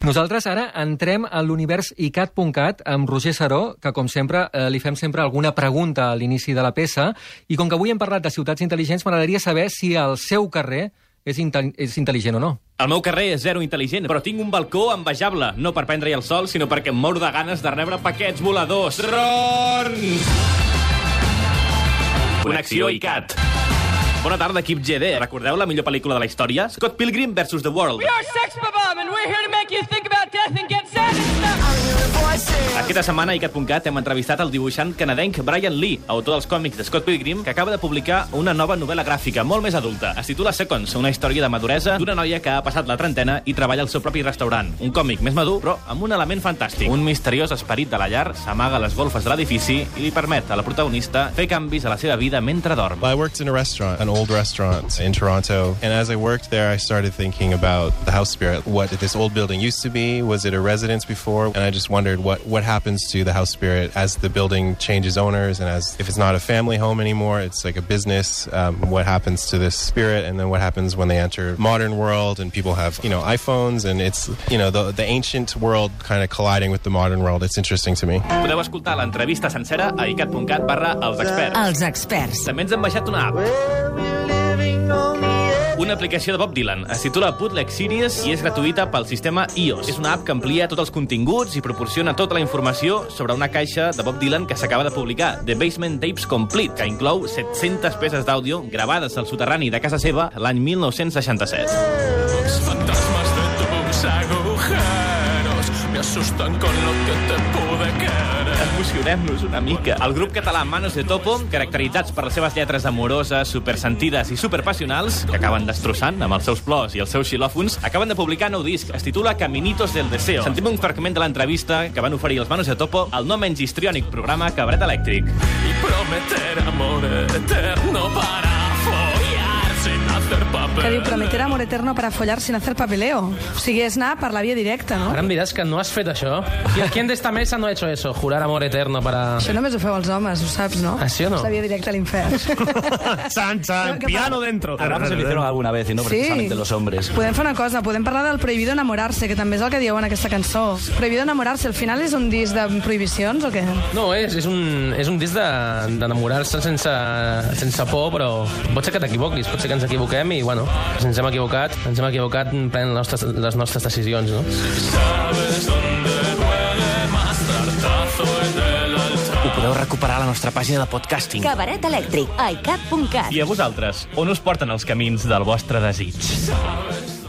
Nosaltres ara entrem a l'univers icat.cat amb Roger Saró, que com sempre eh, li fem sempre alguna pregunta a l'inici de la peça, i com que avui hem parlat de ciutats intel·ligents, m'agradaria saber si el seu carrer és, és intel·ligent o no. El meu carrer és zero intel·ligent, però tinc un balcó envejable, no per prendre-hi el sol, sinó perquè em moro de ganes de rebre paquets voladors. Trons! Connexió ICAT. Bona tarda, equip GD. Recordeu la millor pel·lícula de la història? Scott Pilgrim vs. The World. We are Sex Bob, and we're here to make you think about death and stuff. Aquesta setmana a icat.cat hem entrevistat el dibuixant canadenc Brian Lee, autor dels còmics de Scott Pilgrim, que acaba de publicar una nova novel·la gràfica molt més adulta. Es titula Seconds, una història de maduresa d'una noia que ha passat la trentena i treballa al seu propi restaurant. Un còmic més madur, però amb un element fantàstic. Un misteriós esperit de la llar s'amaga a les golfes de l'edifici i li permet a la protagonista fer canvis a la seva vida mentre dorm. I worked in a restaurant, an old restaurant in Toronto, and as I worked there, I started thinking about the house spirit. What this old building used to be? Was it a residence before? And I just wondered what what happens to the house spirit as the building changes owners, and as if it's not a family home anymore, it's like a business. Um, what happens to this spirit, and then what happens when they enter modern world and people have you know iPhones, and it's you know the the ancient world kind of colliding with the modern world. It's interesting to me. Podeu escoltar l'entrevista sencera a icat.cat barra els experts. Els experts. També ens han baixat una app. Una aplicació de Bob Dylan. Es titula Bootleg Series i és gratuïta pel sistema iOS. És una app que amplia tots els continguts i proporciona tota la informació sobre una caixa de Bob Dylan que s'acaba de publicar, The Basement Tapes Complete, que inclou 700 peces d'àudio gravades al soterrani de casa seva l'any 1967. Los fantasmas de tus agujeros me asustan con lo que te pude querer. Emocionem-nos una mica. El grup català Manos de Topo, caracteritzats per les seves lletres amoroses, supersentides i superpassionals, que acaben destrossant amb els seus plors i els seus xilòfons, acaben de publicar nou disc. Es titula Caminitos del Deseo. Sentim un fragment de l'entrevista que van oferir els Manos de Topo al no menys histriònic programa Cabret Elèctric. Y prometer amor eterno Que diu prometer amor eterno para follar sin hacer papeleo. O sigui, és anar per la via directa, no? Ara em diràs que no has fet això. ¿Qui- ¿Quién de esta mesa no ha hecho eso? Jurar amor eterno para... Això només ho feu els homes, ho saps, no? Ah, sí o no? És la via directa a l'infern. San, san, ¿Qué piano dentro. Hablamos se lo hicieron alguna vez y no precisamente los hombres. Podem fer una cosa, podem parlar del Prohibido enamorarse, que també és el que dieu en aquesta cançó. Prohibido enamorarse, al final és un disc de prohibicions o què? No, és, és, un, és un disc de- d'enamorar-se sense, sense por, però pot ser que t'equivoquis, pot ser que ens equivoquem i, bueno, si ens hem equivocat, ens hem equivocat prenent les nostres, les nostres decisions, no? Ho podeu recuperar a la nostra pàgina de podcasting. Cabaret elèctric. icat.cat. I a vosaltres, on us porten els camins del vostre desig? Sabes